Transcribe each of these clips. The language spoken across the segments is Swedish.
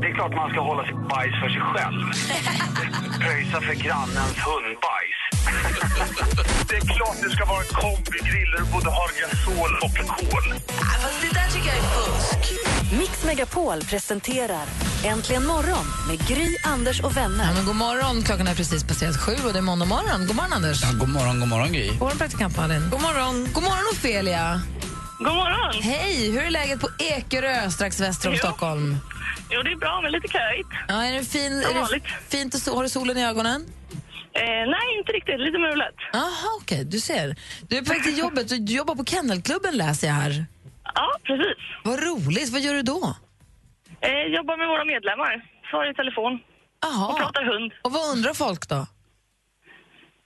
Det är klart man ska hålla sitt bajs för sig själv. Pröjsa för grannens hundbajs. det är klart det ska vara en kombigrill där du både har gasol och kol. Mix Megapol presenterar Äntligen morgon med Gry, Anders och Ja, vänner. men god morgon, klockan är precis passerat sju och det är måndag morgon. God morgon, Anders. Ja, god morgon, god morgon Gry. God morgon, praktikant Malin. God morgon. God morgon, Ofelia. God morgon! Hej, hur är läget på Ekerö strax väster om Jo. Stockholm? Jo, det är bra, men lite köigt. Ja, är det fin, är det fint och so- har du solen i ögonen? Eh, nej, inte riktigt. Lite mulet. Jaha, okej, du ser. Du är på väg till jobbet, du jobbar på Kennelklubben läser jag här. Ja, precis. Vad roligt, vad gör du då? Eh, jobbar med våra medlemmar. Svarar i telefon. Och Jaha, pratar hund. och vad undrar folk då?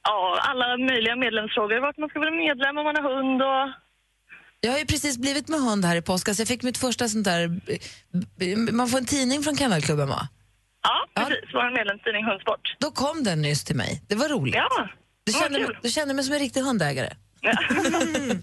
Ja, alla möjliga medlemsfrågor. Vart man ska vara medlem om man har hund och... Jag har ju precis blivit med hund här i påskas. Jag fick mitt första sånt där... eh, Man får en tidning från Kennelklubben, va? Ja, Ja. precis. Vår medlemstidning Hundsport. Då kom den nyss till mig. Det var roligt. Ja, Du kände, kul. du kände mig som en riktig hundägare. Ja.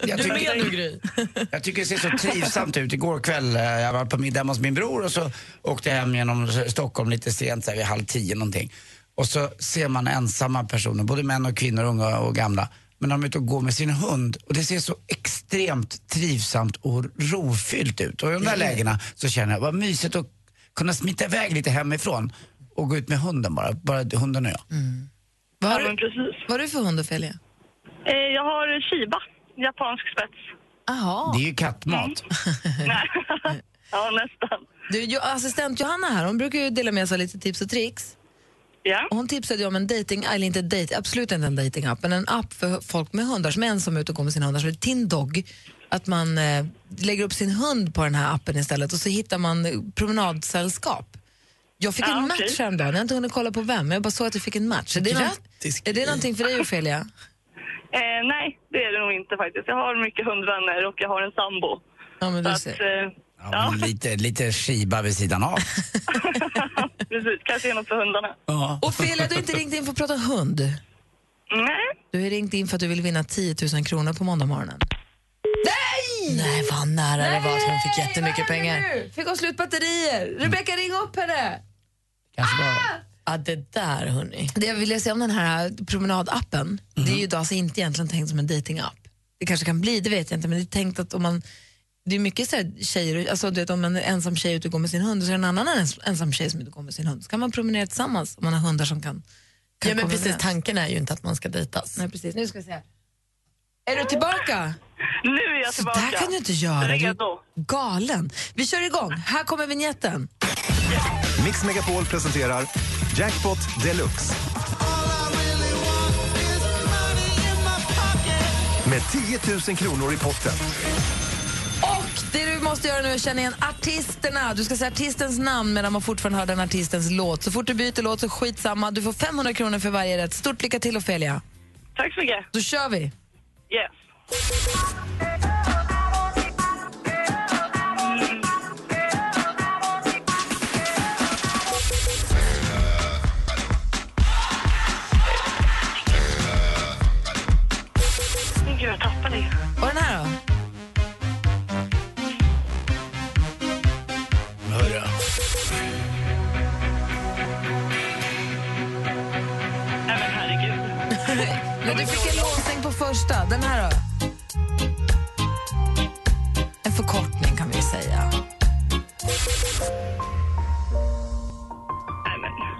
Jag tycker, jag tycker det ser så trivsamt ut. Igår kväll, eh, jag var på middag hos min bror och så åkte jag hem genom Stockholm lite sent, så här vid halv tio någonting. Och så ser man ensamma personer, både män och kvinnor, unga och gamla. Men de är ute och går med sin hund och det ser så extremt trivsamt och rofyllt ut. Och i de där lägena så känner jag, vad mysigt att kunna smita iväg lite hemifrån och gå ut med hunden bara, bara hunden och jag. Vad har, ja, men du, precis. vad har du för hund, Ofelia? Eh, jag har Shiba, japansk spets. Aha. Det är ju kattmat. Nej. ja, nästan. Du, assistent Johanna här, hon brukar ju dela med sig av lite tips och tricks. Ja. Hon tipsade ju om en dating, eller inte date, absolut inte en datingapp, men en app för folk med hundar som är ensamma ute och går med sina hundar, så det är Tin Dog. Att man eh, lägger upp sin hund på den här appen istället och så hittar man eh, promenadsällskap. Jag fick Ja, en okej. match häromdagen, jag har inte hunnit kolla på vem, men jag bara såg att jag fick en match. Är det, Grattis, någon, är det någonting för dig Ofelia? Eh, nej, det är det nog inte faktiskt. Jag har mycket hundvänner och jag har en sambo. Ja, men du att, ser. eh, Ja, ja, men lite, lite skiba vid sidan av. precis. Kanske är något för hundarna. Ja. Ofelia, du har inte ringt in för att prata hund. Nej. Du har ringt in för att du vill vinna 10 000 kronor på måndag morgonen. Nej! Nej, vad nära det var att hon fick jättemycket pengar. Nu? Fick hon slut batterier? Rebecka, ring upp henne! Kanske bara... Ja, det där hörni. Det jag vill säga om den här promenadappen, det är ju då alltså inte egentligen tänkt som en datingapp. Det kanske kan bli, det vet jag inte, men det är tänkt att om man det är mycket så här tjejer, alltså du vet, om är ensam tjej ute och går med sin hund och så är det en annan ens, ensam tjej som är ute och går med sin hund. Så kan man promenera tillsammans om man har hundar som kan, kan Ja, men precis, överens. tanken är ju inte att man ska dejtas. Nej, precis. Nu ska vi se. Är du tillbaka? Nu är jag Så tillbaka. där kan du inte göra. Du är galen. Vi kör igång. Här kommer vignetten. Mix Megapol presenterar Jackpot Deluxe. Med 10 000 kronor i potten. Måste göra nu är att känna igen artisterna. Du ska säga artistens namn medan man fortfarande hör den artistens låt. Så fort du byter låt så skitsamma. Du får 500 kronor för varje rätt. Stort lycka till Ofelia. Tack så mycket. Då kör vi. Yes. Du fick en låsning på första. Den här då? En förkortning kan vi säga.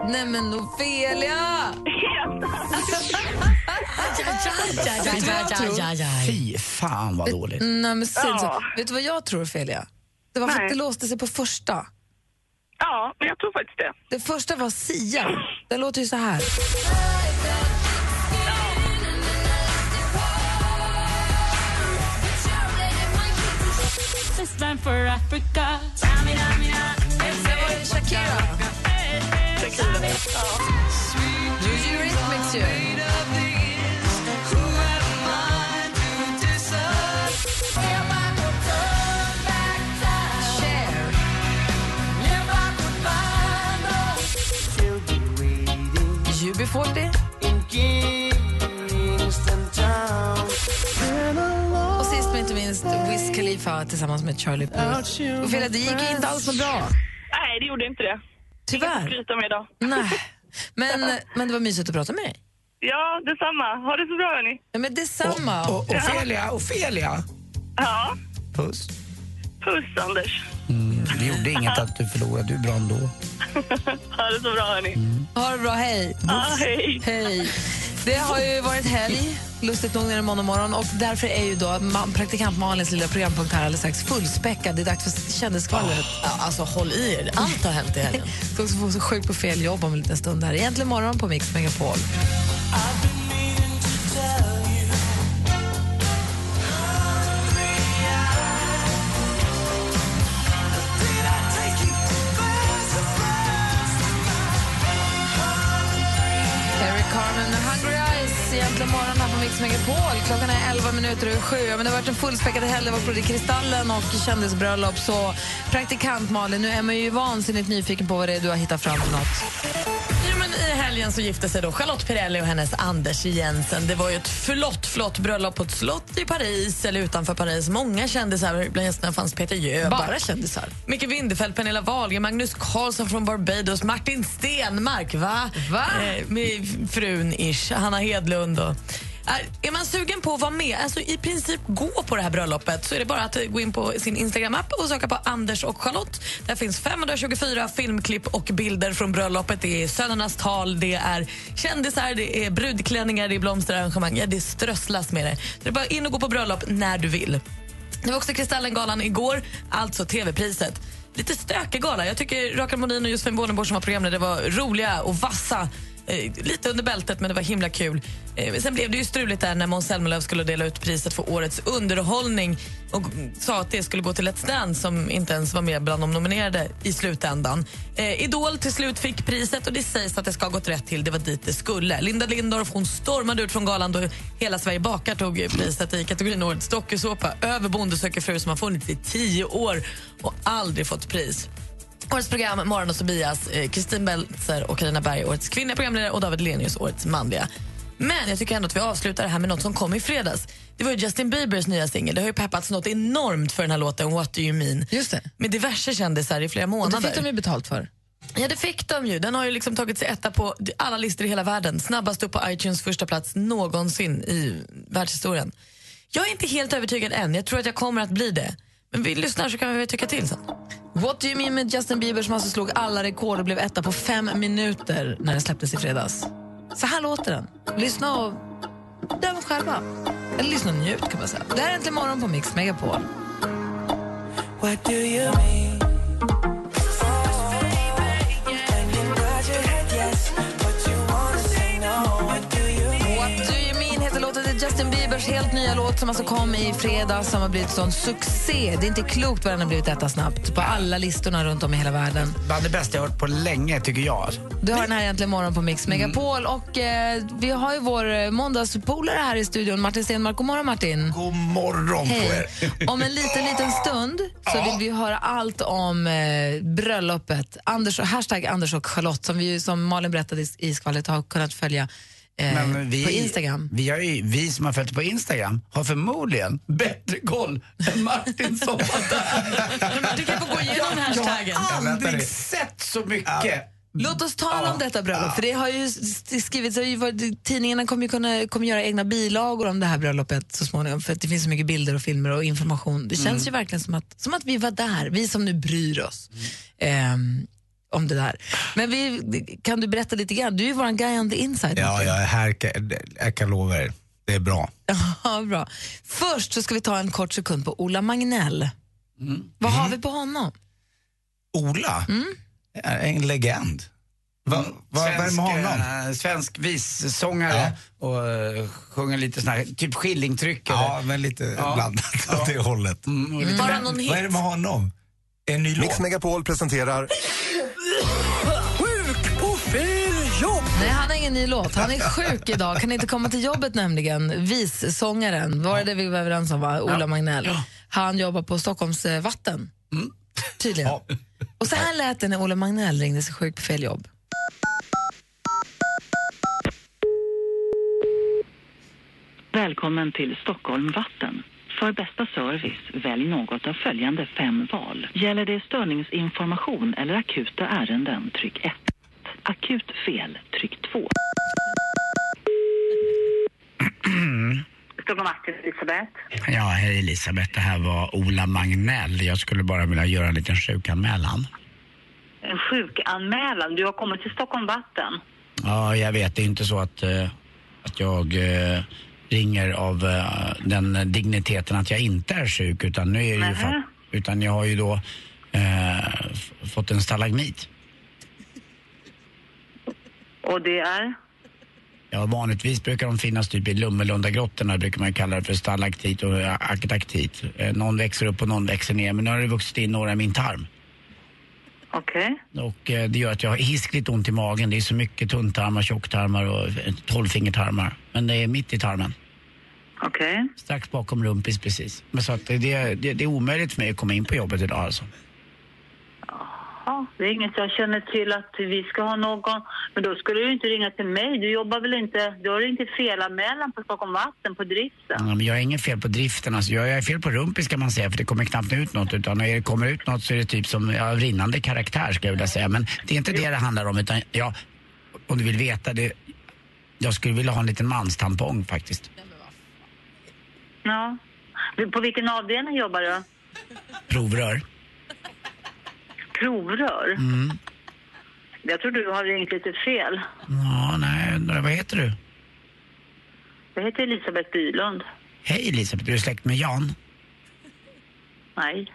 Nej, men... Ofelia! Fy fan vad dåligt. Nej, men. Ja. Vet du vad jag tror Ofelia? Det var för att det låste sig på första. Ja, men jag tror faktiskt det. Det första var Sia. Den låter ju så här. Sen var det Shakira. Shakira. Ja. Du är Khalifa tillsammans med Charlie Puth. Ophelia, det gick ju inte alls så bra. Nej, det gjorde inte det. Inget att Tyvärr. med idag. Nej. Men, men det var mysigt att prata med dig. Ja, detsamma. Ha det så bra, hörni. Ja, men detsamma. Och, och Ofelia, Ofelia. Ja, Puss. puss, Anders. Mm, det gjorde inget att du förlorade, du är bra ändå. Ha det så bra, hörni. Ha det bra, hej. Ja, hej. Hej. Det har ju varit helg, lustigt nog, när det måndag morgon och därför är ju då praktikant Malins lilla programpunkt här alldeles strax fullspäckad. Det är dags för kändisskvallret. Ja, alltså håll i er, allt har hänt i helgen. Ska också få så sjukt på fel jobb om en liten stund. här. Egentligen morgon på Mix Megapol. Morgonen. Hungry Eyes. Egentligen morgon här på Mix Megapol. Klockan är 11 minuter över sju. Men det har varit en fullspäckad helg. Det var både Kristallen och kändisbröllop. Så praktikant Malin, nu är man ju vansinnigt nyfiken på vad det är du har hittat fram för något. I helgen så gifte sig då Charlotte Perrelli och hennes Anders Jensen. Det var ju ett flott, flott bröllop på ett slott i Paris eller utanför Paris. Många kändisar, bland gästerna fanns Peter Jöback. Bara kändisar. Micke Winderfeld, Pernilla Wahlgren, Magnus Carlsson från Barbados, Martin Stenmark, va? Va? Eh, med frun ish, Hanna Hedlund och... Är, är man sugen på att vara med, alltså i princip gå på det här bröllopet så är det bara att eh, gå in på sin Instagram-app och söka på Anders och Charlotte. Där finns 524 filmklipp och bilder från bröllopet. Det är sönernas tal, det är kändisar, det är brudklänningar, det är blomsterarrangemang. Ja, det strösslas med det. Så det är bara in och gå på bröllop när du vill. Det var också Kristallengalan igår, alltså TV-priset. Lite stökig gala. Jag tycker Rakel Molin och Josefin Bornebusch som var programledare var roliga och vassa. Eh, lite under bältet, men det var himla kul. Eh, sen blev det ju struligt där när Måns Zelmerlöw skulle dela ut priset för årets underhållning och sa att det skulle gå till Let's Dance som inte ens var med bland de nominerade i slutändan. Eh, Idol till slut fick priset och det sägs att det ska ha gått rätt till. Det var dit det skulle. Linda Lindorff hon stormade ut från galan då Hela Sverige bakar tog priset i kategorin Årets dokusåpa över Bonde söker fru som har funnits i tio år och aldrig fått pris. Årets program, Morgon och Tobias, eh, Kristin Beltzer och Carina Berg, årets kvinnliga programledare och David Lenius, årets manliga. Men jag tycker ändå att vi avslutar det här med något som kom i fredags. Det var ju Justin Biebers nya singel. Det har ju peppats något enormt för den här låten What do you mean? Just det. Med diverse kändisar i flera Och månader. det fick de ju betalt för. Ja, det fick de ju. Den har ju liksom tagit sig etta på alla listor i hela världen. Snabbast upp på iTunes första plats någonsin i världshistorien. Jag är inte helt övertygad än. Jag tror att jag kommer att bli det. Men vi lyssnar så kan vi väl tycka till sen. What do you mean med Justin Bieber som alltså slog alla rekord och blev etta på fem minuter när den släpptes i fredags? Så här låter den. Lyssna och döm själva. Eller lyssna och njut kan man säga. Det här är Äntligen morgon på Mix Megapol. What do you mean? Biebers helt nya låt som alltså kom i fredags som har blivit sån succé. Det är inte klokt vad den har blivit etta snabbt på alla listorna runt om i hela världen. Bland det bästa jag hört på länge, tycker jag. Du har den här äntligen morgon på Mix Megapol och eh, vi har ju vår eh, måndagspolare här i studion, Martin Stenmark. God morgon Martin. God morgon på Hej. er. Om en liten, liten stund så vill vi höra allt om eh, bröllopet. Anders, hashtag Anders och Charlotte som, vi, ju- som Malin berättade i, skvallret har kunnat följa Men vi, på Instagram. Vi, har ju, vi som har följt på Instagram har förmodligen bättre koll än Martin som var där. Du kan få gå igenom hashtaggen. Jag har aldrig sett så mycket. Låt oss tala om detta bröllop, för det har ju skrivits, tidningarna kommer ju kunna kommer göra egna bilagor om det här bröllopet så småningom, för att det finns så mycket bilder och filmer och information. Det känns ju verkligen som att, som att vi var där, vi som nu bryr oss ehm, om det där. Men vi, kan du berätta lite grann? Du är ju vår guy on the inside. Ja, är här, jag kan lova er. Det är bra. Ja, bra. Först så ska vi ta en kort sekund på Ola Magnell. Vad har vi på honom? Ola, är en legend. Va, va, vad är det med honom? eh, svensk vissångare och eh, sjunger lite sån här, typ skillingtryck. Ja, men lite Ja. blandat åt det hållet. Mm, Bara någon hit. Vad är det med honom? En ny Mix låt? Megapol presenterar Nej, han har ingen ny låt. Han är sjuk idag, kan inte komma till jobbet nämligen. Vissångaren, var det det vi var överens om? Va? Ola ja. Magnell. Han jobbar på Stockholms vatten, mm. tydligen. Ja. Och så här lät det när Ola Magnell ringde sig sjuk på fel jobb. Välkommen till Stockholm Vatten. För bästa service, välj något av följande fem val. Gäller det störningsinformation eller akuta ärenden, tryck 1. Akut fel, tryck 2. Stockholm Vatten, Elisabeth. Ja, hej Elisabeth. Det här var Ola Magnell. Jag skulle bara vilja göra en liten sjukanmälan. En sjukanmälan. Du har kommit till Stockholm Vatten. Ja, jag vet. Det är inte så att, eh, att jag eh, ringer av eh, den digniteten att jag inte är sjuk. Utan, nu är det ju fa- utan jag har ju då eh, fått en stalagmit. Och det är? Ja, vanligtvis brukar de finnas typ i Lummelundagrottorna, brukar man kalla det för stalaktit och aktaktit. Eh, någon växer upp och någon växer ner, men nu har det vuxit in några i min tarm. Okej. Och eh, det gör att jag har hiskligt ont i magen. Det är så mycket tunntarmar, tjocktarmar och eh, tolvfingertarmar. Men det är mitt i tarmen. Okej. Strax bakom rumpis precis. Men så att det, det, det, det är omöjligt för mig att komma in på jobbet idag alltså. Ja, det är inget jag känner till att vi ska ha någon. Men då skulle du inte ringa till mig. Du jobbar väl inte... Du har inte felanmälan på Stockholm Vatten på driften? Ja, men jag har ingen fel på driften. Alltså. Jag är fel på rumpis kan man säga för det kommer knappt ut något. Utan när det kommer ut något så är det typ som ja, rinnande karaktär ska jag vilja säga. Men det är inte det det handlar om utan ja, om du vill veta det. Jag skulle vilja ha en liten manstampong faktiskt. Ja. På vilken avdelning jobbar du? Provrör. Provrör? Mm. Jag tror du har ringt lite fel. Ja, nej, vad heter du? Jag heter Elisabeth Bylund. Hej Elisabeth, är du släkt med Jan? Nej.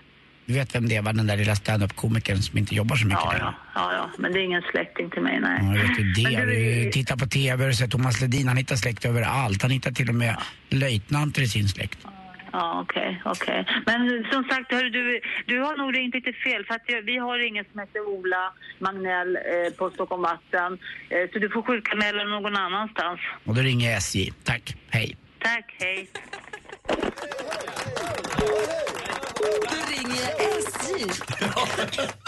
Du vet vem det var, den där lilla standup-komikern som inte jobbar så mycket Ja, längre? ja, ja, ja. Men det är ingen släkting till mig, nej. Ja, vet ju det. Men du- du tittat på TV och sett Thomas Ledin, han hittar släkt överallt. Han hittar till och med löjtnanter i sin släkt. Ja, okej, okej. Men som sagt, hörru, du, du har nog ringt lite fel. För att vi har ingen som heter Ola Magnell eh, på Stockholm Vatten. Eh, så du får sjukanmäla någon annanstans. Och då ringer jag SJ. Tack, hej. Tack, hej. Då ringer jag SJ.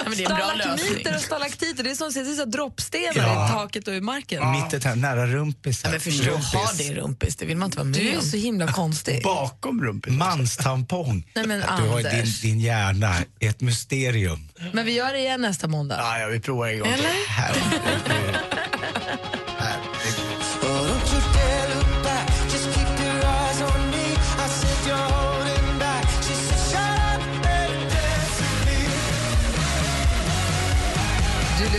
men det är en bra lösning. Och stalaktiter, det är som är så droppstenar Ja. i taket och i marken. Mitt i här, nära rumpis. Ja, men förstå, ha det i rumpis, det vill man inte vara med Du är om. så himla konstig. Bakom rumpis. Manstampong. Nej, men du har din, Anders. din hjärna är ett mysterium. Men vi gör det igen nästa måndag. Ja, ja vi provar en gång till. Eller? Du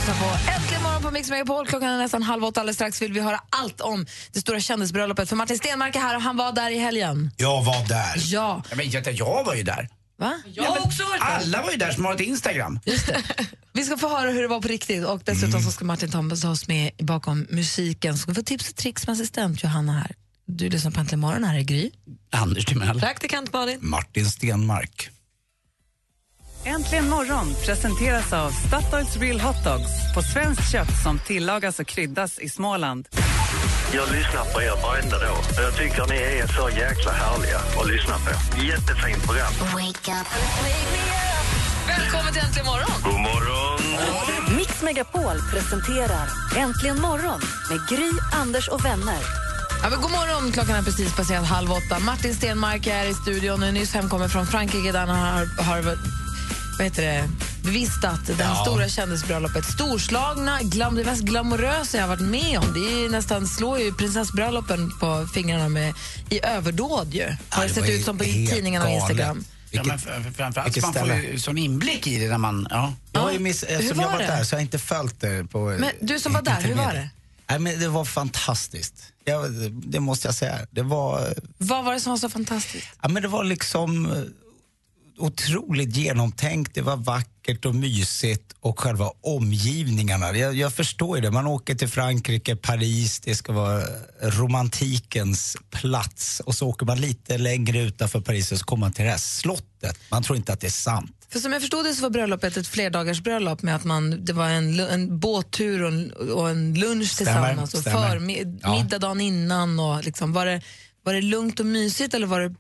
lyssnar på Äntligen morgon på Mix Megapol. Klockan är nästan halv åtta. Alldeles strax vill vi höra allt om det stora kändisbröllopet. För Martin Stenmark är här och han var där i helgen. Jag var där. Ja. Ja, men jag, jag var ju där. Va? Jag har också varit där. Alla var ju där som har ett Instagram. Vi ska få höra hur det var på riktigt och dessutom Mm. så ska Martin ta oss med bakom musiken. Så ska vi få tips och tricks med assistent Johanna här. Du lyssnar på Äntligen morgon. Här är Gry. Anders Timell. Praktikant Malin. Martin Stenmark. Äntligen morgon presenteras av Statoils Real Hot Dogs på svenskt kött som tillagas och kryddas i Småland. Jag lyssnar på er varenda dag. Och Jag tycker ni är så jäkla härliga att lyssna på. Jättefint program. Välkommen till Äntligen morgon. God morgon! Mix Megapol presenterar Äntligen morgon med Gry, Anders och vänner. Ja, men god morgon, klockan är precis passerat halv åtta. Martin Stenmark är i studion och är nyss hemkommen från Frankrike där han har, har vad heter det, bevistat det här Ja. stora kändisbröllopet. Storslagna, glam, det mest glamorösa jag har varit med om. Det är ju nästan, slår ju prinsessbröllopen på fingrarna med, i överdåd ju. Har det det sett var ut som på tidningarna och. Instagram. Ja, men framförallt vilket man får ställe. ju sån inblick i det när man... Ja. Jag har ju miss, eftersom var jag varit det? där så har jag inte följt det på Men du som var där, hur var det? Nej, men det var fantastiskt. Jag, det måste jag säga. Det var, Vad var det som var så fantastiskt? ja, men det var liksom eh, otroligt genomtänkt, det var vackert och mysigt och själva omgivningarna. Jag, jag förstår ju det, man åker till Frankrike, Paris, det ska vara romantikens plats och så åker man lite längre utanför Paris och så kommer man till det här slottet. Man tror inte att det är sant. För som jag förstod det så var bröllopet ett flerdagars bröllop med att man, det var en, en båttur och en, och en lunch Stämmer, tillsammans och stämmer. förmid- Ja. middag dagen innan. Och liksom, var, det, var det lugnt och mysigt eller var det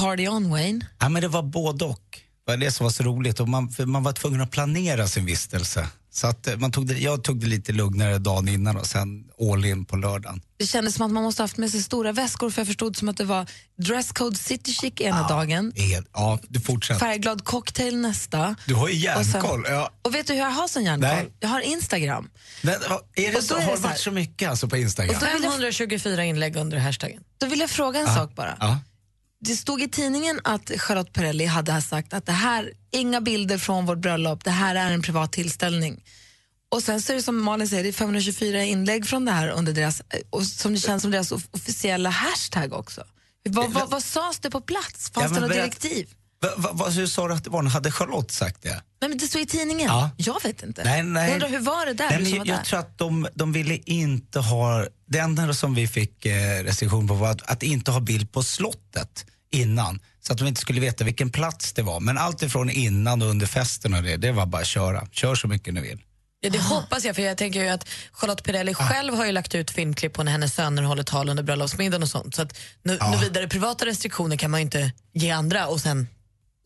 party on Wayne? Ja, men det var både och. Det var det som var så roligt. Och man, man var tvungen att planera sin vistelse. Så att eh, man tog det, jag tog det lite lugnare dagen innan och sen all in på lördagen. Det kändes som att man måste haft med sig stora väskor för jag förstod som att det var dresscode city chic ena dagen, Helt, ja, du fortsätter. färgglad cocktail nästa. Du har ju Och sen- järnkoll. Ja. Och vet du hur jag har sån järnkoll? Nej. Jag har Instagram. Men, är det Och så, är har det varit så mycket alltså på Instagram? Och då vill jag- 524 inlägg under hashtaggen. Då vill jag fråga en Ja. sak bara. Ja. Det stod i tidningen att Charlotte Perrelli hade sagt att det här, inga bilder från vårt bröllop, det här är en privat tillställning. Och sen så är det som Malin säger, det är 524 inlägg från det här under deras, och som det känns som deras of- officiella hashtag också. Vad, vad, vad sades det på plats? Fanns Ja, det något direktiv? Va, va, vad hur sa du att det var? Hade Charlotte sagt det? Nej, men det stod i tidningen. Ja. Jag vet inte. Nej, nej. Jag undrar, hur var det där? Nej, men jag, där? tror att de, de ville inte ha, det enda som vi fick eh, restriktion på var att, att inte ha bild på slottet innan. Så att de inte skulle veta vilken plats det var. Men allt ifrån innan och under festen och det, det var bara att köra. Kör så mycket ni vill. Ja, det hoppas jag, för jag tänker ju att Charlotte Perrelli själv har ju lagt ut filmklipp på när hennes söner håller tal under bröllopsmiddagen och sånt. Så att nu, nu vidare privata restriktioner kan man ju inte ge andra och sen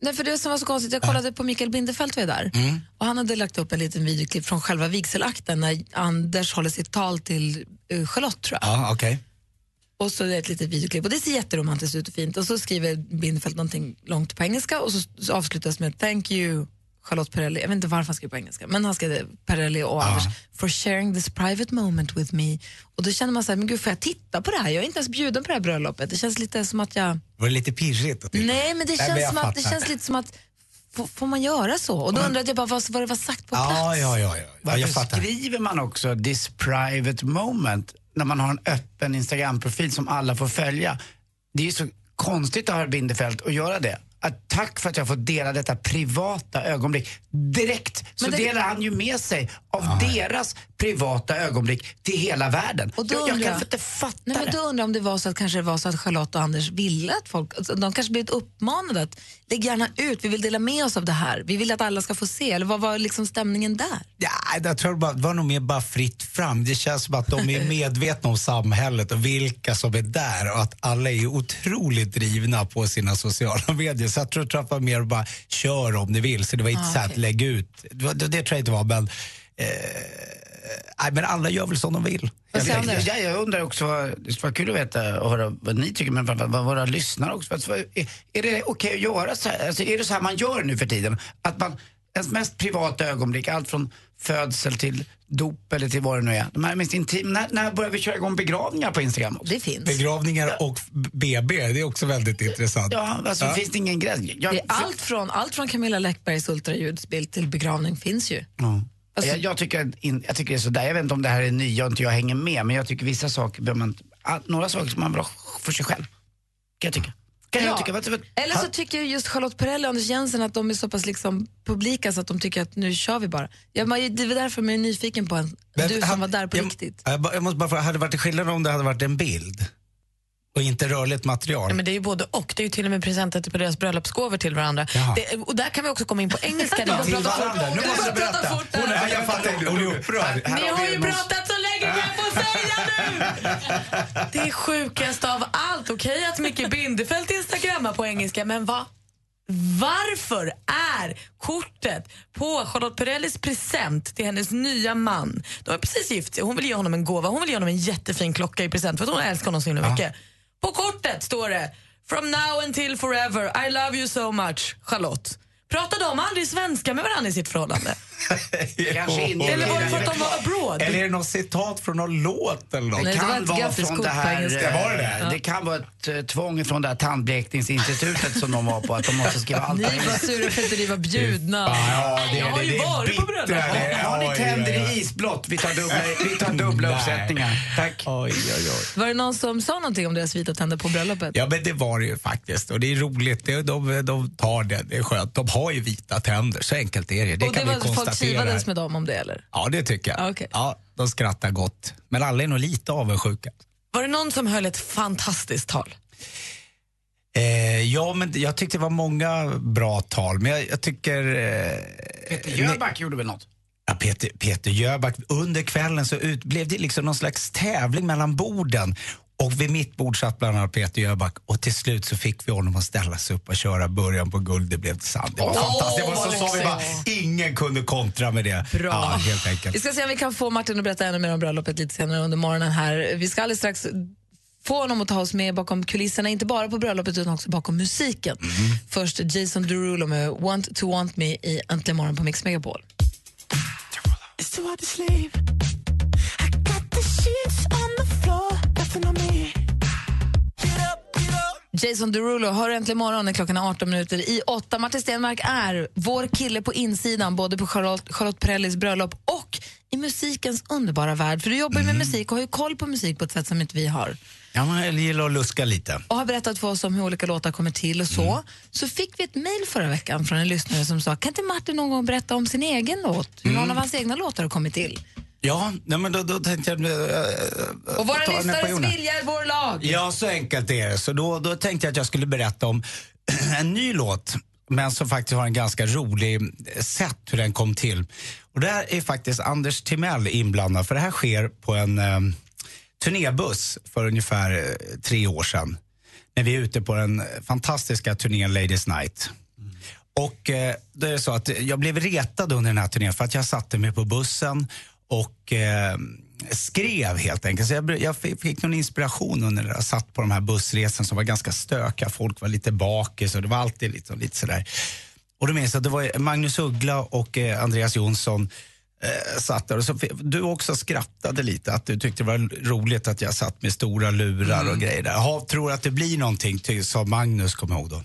Nej, för det som var så konstigt, jag kollade på Mikael Bindefeld var ju där Mm. och han hade lagt upp en liten videoklipp från själva vigselakten när Anders håller sitt tal till uh, Charlotte tror jag. Ja, okej. Och så är det ett litet videoklipp och det ser jätteromantiskt ut och fint och så skriver Bindefeld någonting långt på engelska och så avslutas med thank you Charlotte Perrelli, jag vet inte varför han skrev på engelska, men han skrev Perrelli och Anders for sharing this private moment with me. Och då känner man så här, men gud får jag titta på det här? Jag är inte ens bjuden på det här bröllopet. Det känns lite som att jag... Var det lite pirrigt? Nej, men det Nej, känns, jag som att, det känns lite som att får, får man göra så? Och då undrade jag bara vad, vad det var sagt på plats. Ja, ja, ja. ja. ja Varför jag fattar. skriver man också this private moment när man har en öppen Instagram-profil som alla får följa? Det är ju så konstigt av herr Bindefeld att göra det. Att tack för att jag får dela detta privata ögonblick. Direkt så det- delar han ju med sig av deras privata ögonblick till hela världen. Och då jag, jag undrar kan inte fatta Nej, men det. då undrar jag om det var så att kanske det var så att Charlotte och Anders ville att folk, alltså, de kanske blivit uppmanade att lägg gärna ut, vi vill dela med oss av det här, vi vill att alla ska få se, eller vad var liksom stämningen där? Ja, jag tror bara, det var nog mer bara fritt fram. Det känns som att de är medvetna om samhället och vilka som är där och att alla är otroligt drivna på sina sociala medier. Så jag tror, att det var mer bara kör om ni vill. Så det var inte Ah, så här att okej. lägg ut. Det, det, det tror jag inte var, men, eh, nej, men alla gör väl som de vill. Jag, jag, jag undrar också, det skulle vara kul att veta och höra vad ni tycker, men vad, vad våra lyssnare också. Alltså, vad- är, är det okej att göra så här? Alltså, är det så här man gör nu för tiden? Att man, ens mest privata ögonblick, allt från födsel till dop eller till vad det nu är. De här mest intima, när, när börjar vi köra igång begravningar på Instagram också? Det finns. Begravningar och BB, det är också väldigt intressant. Ja, alltså finns det ingen gräns? Jag, Det är allt från, allt från Camilla Läckbergs ultraljudsbild till begravning finns ju. Ja. Alltså- jag, jag, tycker, in, jag tycker det är sådär. Jag vet inte om det här är nya och inte jag hänger med, men jag tycker vissa saker behöver man, ah, några saker som man bra för sig själv. Kan jag tycka. Kan jag Ja. tycka. Vad, vad, Eller så tycker just Charlotte Perrelli och Anders Jensen att de är så pass liksom publika så att de tycker att nu kör vi bara. Jag, det är därför jag är nyfiken på en, Men du som han- var där på jag, riktigt. Jag, jag måste bara fråga, hade det varit skillnad om det hade varit en bild? Och inte rörligt material? Ja, men det är ju både och. Det är ju till och med presenter på deras bröllopsgåvor till varandra. Det, och där kan vi också komma in på engelska. Att Till varandra. Nu måste du berätta. fort. Hon är, jag fattar hon är upprörd. Ni har ju pratat så länge, kan jag få säga nu? Det är sjukast av allt. Okej att Micke Bindefeld instagrammar på engelska, men vad varför är kortet på Charlotte Perrellis present till hennes nya man, de har precis gift sig, hon vill ge honom en gåva, hon vill ge honom en jättefin klocka i present för att hon älskar honom så himla mycket. På kortet står det From now until forever, I love you so much, Charlotte. Pratade de aldrig svenska med varandra i sitt förhållande? Kanske inte. Eller var det för att de var abroad? Eller är det något citat från någon låt eller något? Nej, det kan ett vara från det här, engelska. eh, Var det det? det kan vara ett eh, tvång från det här tandblekningsinstitutet som de var på, att de måste skriva allt. Ni var sura för att ni var bjudna. Ja, det, Jag har det, ju det är varit på bröllop. det- Har ni tänder i isblått? Vi tar dubbla, vi tar dubbla uppsättningar. Tack. Oj, oj, oj. Var det någon som sa någonting om deras vita tänder på bröllopet? Ja, men det var det ju faktiskt. Och det är roligt. Det, de, de tar det. Det är skönt. De har ju vita tänder. Så enkelt är det. Det och det kan var vi att folk konstatera. kivades med dem om det eller? Ja, det tycker jag. Ja, okej. Ja, de skrattar gott. Men alla är nog lite avundsjuka. Var det någon som höll ett fantastiskt tal? Eh, ja, men jag tyckte det var många bra tal. Men jag, jag tycker... Eh, Peter Jöback gjorde väl något? Ja, Peter, Peter Jöback, under kvällen så ut, blev det liksom någon slags tävling mellan borden. Och vid mitt bord satt bland annat Peter Jöback och till slut så fick vi honom att ställa sig upp och köra början på guld, det blev sant. Det var Åh, fantastiskt. Det var så sa vi bara, ingen kunde kontra med det. Bra. Ja, helt enkelt. Vi ska se om vi kan få Martin att berätta ännu mer om bröllopet lite senare under morgonen här. Vi ska alldeles strax få honom att ta oss med bakom kulisserna, inte bara på bröllopet utan också bakom musiken. Först Jason Derulo med Want to want me i Äntligen morgon på Mix Megapol. It's too hard to sleep. I got the sheets on the floor, nothing on me. Jason Derulo, hör äntligen morgon när klockan är 18 minuter i 8. Martin Stenmark är vår kille på insidan, både på Charlotte, Charlotte Perrellis bröllop och i musikens underbara värld. För du jobbar ju med musik och har ju koll på musik på ett sätt som inte vi har. Ja, man gillar att luska lite. och har berättat för oss om hur olika låtar kommer till och så. Så fick vi ett mejl förra veckan från en lyssnare som sa, kan inte Martin någon gång berätta om sin egen låt? Hur någon av hans egna låtar har kommit till? Ja, nej, men då, då tänkte jag... Äh, Och våra lyssnares vilja är vår lag. Ja, så enkelt är det. Så då, då tänkte jag att jag skulle berätta om en ny låt, men som faktiskt har en ganska rolig sätt hur den kom till. Och där är faktiskt Anders Timell inblandad, för det här sker på en eh, turnébuss för ungefär eh, tre år sedan. När vi är ute på den fantastiska turnén Ladies Night. Och eh, då är det så att jag blev retad under den här turnén för att jag satte mig på bussen och eh, skrev helt enkelt. Så jag, jag fick, fick någon inspiration under när jag satt på de här bussresorna som var ganska stökiga. Folk var lite bakis och det var alltid liksom, lite sådär. Och då minns jag att det var Magnus Uggla och eh, Andreas Jonsson eh, satt där och så, du också skrattade lite att du tyckte det var roligt att jag satt med stora lurar och grejer där. Jaha, tror att det blir någonting, ty, sa Magnus, kom jag ihåg då.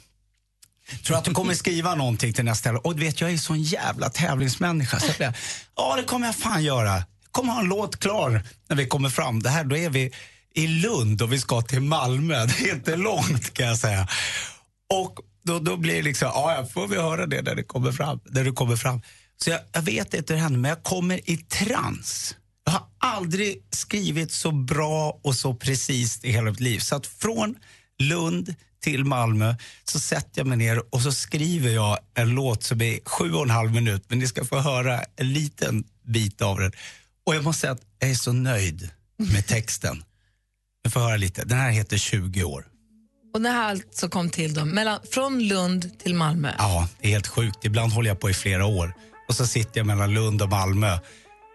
Tror att du kommer skriva någonting till nästa Och du vet, jag är sån jävla tävlingsmänniska. Så jag ja, det kommer jag fan göra. Jag kommer ha en låt klar när vi kommer fram. Det här, då är vi i Lund och vi ska till Malmö. Det är inte långt kan jag säga. Och då, då blir det liksom, ja, ja, får vi höra det när det kommer fram. När du kommer fram. Så jag, jag vet inte hur det händer, men jag kommer i trans. Jag har aldrig skrivit så bra och så precis i hela mitt liv. Så att från Lund till Malmö så sätter jag mig ner och så skriver jag en låt som är sju och en halv minut. Men ni ska få höra en liten bit av den. Och jag måste säga att jag är så nöjd med texten. Ni får höra lite. Den här heter 20 år. Och det här alltså kom till då, mellan, från Lund till Malmö. Ja, det är helt sjukt. Ibland håller jag på i flera år. Och så sitter jag mellan Lund och Malmö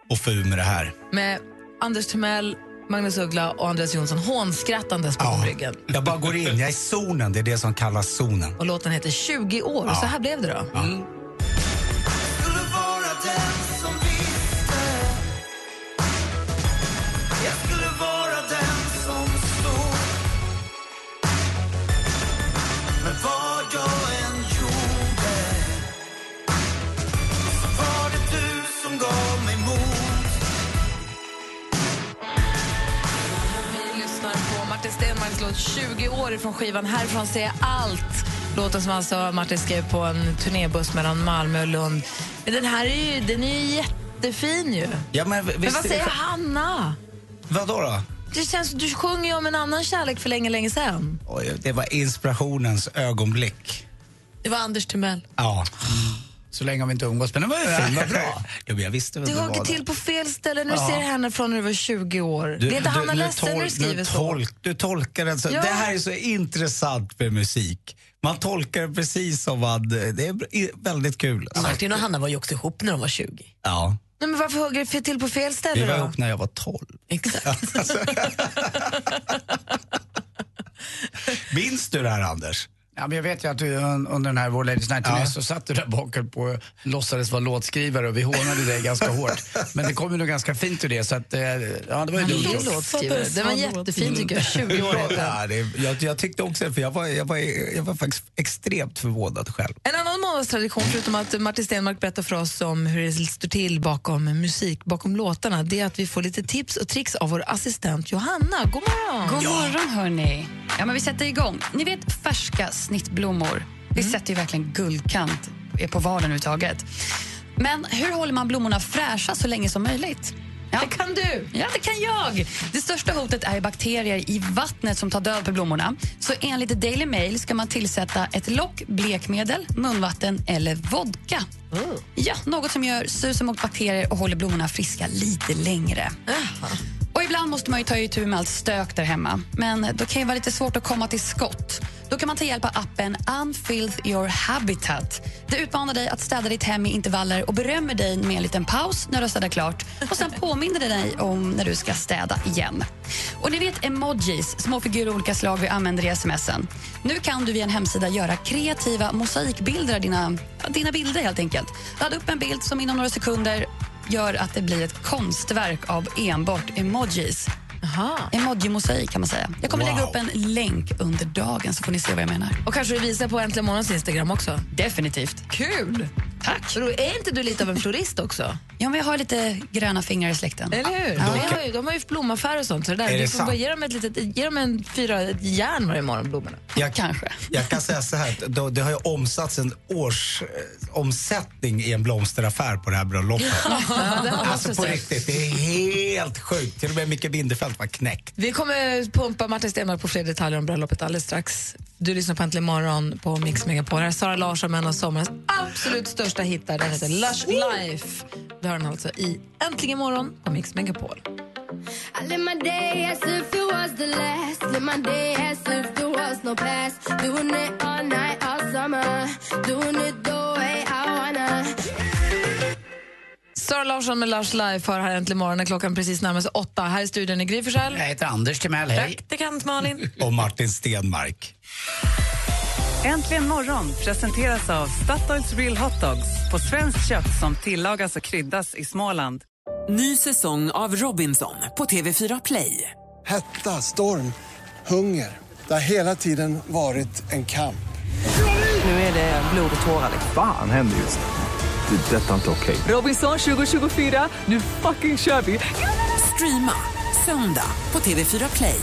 och får ur med det här. Med Anders Timell, Magnus Uggla och Andreas Jonsson hånskrattandes bakom ryggen. Jag bara går in, jag är i zonen. Det är det som kallas zonen. Och låten heter 20 år. Ja. Så här blev det då. Skulle skivan Härifrån ser jag allt. Låten som alltså Martin skrev på en turnébuss mellan Malmö och Lund. Men den här är ju, den är ju jättefin ju. Ja, men, Men vad säger Hanna? Vad då? då? Det känns, du sjunger ju om en annan kärlek för länge, länge sedan. Oj, det var inspirationens ögonblick. Det var Anders Timell. Ja. Så länge har vi inte umgås, men den var ju fin, vad bra. Ja, men jag visste Du var till på fel ställe när du Ja. ser henne från när du var 20 år. det är inte Hanna ledsen när du skriver nu så. tolk, Du tolkar den så. Ja. Det här är så intressant med musik. Man tolkar det precis som man... Det är väldigt kul. Martin och Hanna var ju också ihop när de var 20. Ja. Nej, men varför hugger du till på fel ställe Vi var då? ihop när jag var 12. Exakt. Minns du det här, Anders? Ja, men jag vet ju att du un- under den här Vår Ladies Night Ja. så satt du där bak på låtsades vara låtskrivare och vi hånade dig ganska hårt. Men det kom ju nog ganska fint ur det så att, eh, ja det var ju dumt Fin gjort. låtskrivare. Den var jättefin tycker jag. 20 år. Ja, det, jag, jag tyckte också för jag var, jag, var, jag var faktiskt extremt förvånad själv. En annan månadstradition, förutom att Martin Stenmark berättar för oss om hur det står till bakom musik, bakom låtarna, det är att vi får lite tips och tricks av vår assistent Johanna. God morgon! God morgon, hörni. Ja, men vi sätter igång. Ni vet färska snittblommor. Det sätter ju verkligen guldkant på vardagen överhuvudtaget. Men hur håller man blommorna fräscha så länge som möjligt? Ja. Det kan du! Ja, det kan jag! Det största hotet är bakterier i vattnet som tar död på blommorna. Så enligt Daily Mail ska man tillsätta ett lock blekmedel, munvatten eller vodka. Ja, något som gör susen mot bakterier och håller blommorna friska lite längre. Och ibland måste man ju ta itu med allt stök där hemma. Men då kan det vara lite svårt att komma till skott. Då kan man ta hjälp av appen Unfilth your habitat. Det utmanar dig att städa ditt hem i intervaller och berömmer dig med en liten paus när du har städat klart och sen påminner det dig om när du ska städa igen. Och ni vet emojis, små figurer av olika slag vi använder i smsen. Nu kan du via en hemsida göra kreativa mosaikbilder av dina, dina bilder helt enkelt. Ladda upp en bild som inom några sekunder gör att det blir ett konstverk av enbart emojis. Emoji-mosaik kan man säga. Jag kommer Wow. lägga upp en länk under dagen så får ni se vad jag menar. Och kanske du visar på Äntligen Morgons Instagram också? Definitivt. Kul! Tack. Är inte du lite av en florist också? Ja, men jag har lite gröna fingrar i släkten. Eller hur? Ja. De, har ju, de har ju blomaffär och sånt. Så det där, Är det du får sant? bara ge dem, ett litet, ge dem en fyra järn varje morgon, blommorna. Jag, Kanske. Jag kan säga så här, då, det har ju omsatts en års eh, omsättning i en blomsteraffär på det här bröllopet. det man alltså på riktigt, det är helt sjukt. Till och med Micke Bindefeld var knäckt. Vi kommer pumpa Martin Stenmarck på fler detaljer om bröllopet alldeles strax. Du lyssnar på Äntligen morgon på Mix Megapol. Här är Sara Larsson med en av sommarens absolut största hittar. Den heter Lush Life. Du hör den alltså i Äntligen morgon på Mix Megapol. I live my day as if it was the last. Live my day as if there was no past. Doing it all night, all summer. Doing it the way I wanna. Sara Larsson med Lush Life har här Äntligen morgon när klockan precis närmar sig åtta. Här i studion är Gry Forssell. Jag heter Anders Timell, hej. Praktikant Malin. Och Martin Stenmark. Äntligen morgon presenteras av Statoils Real Hot Dogs på svenskt kött som tillagas och kryddas i Småland. Ny säsong av Robinson på TV4 Play. Hetta, storm, hunger. Det har hela tiden varit en kamp. Nu är det blod och tårar. Fan händer just nu. Det. är Detta är inte okej. Robinson 2024, nu fucking kör vi! Streama söndag på TV4 Play.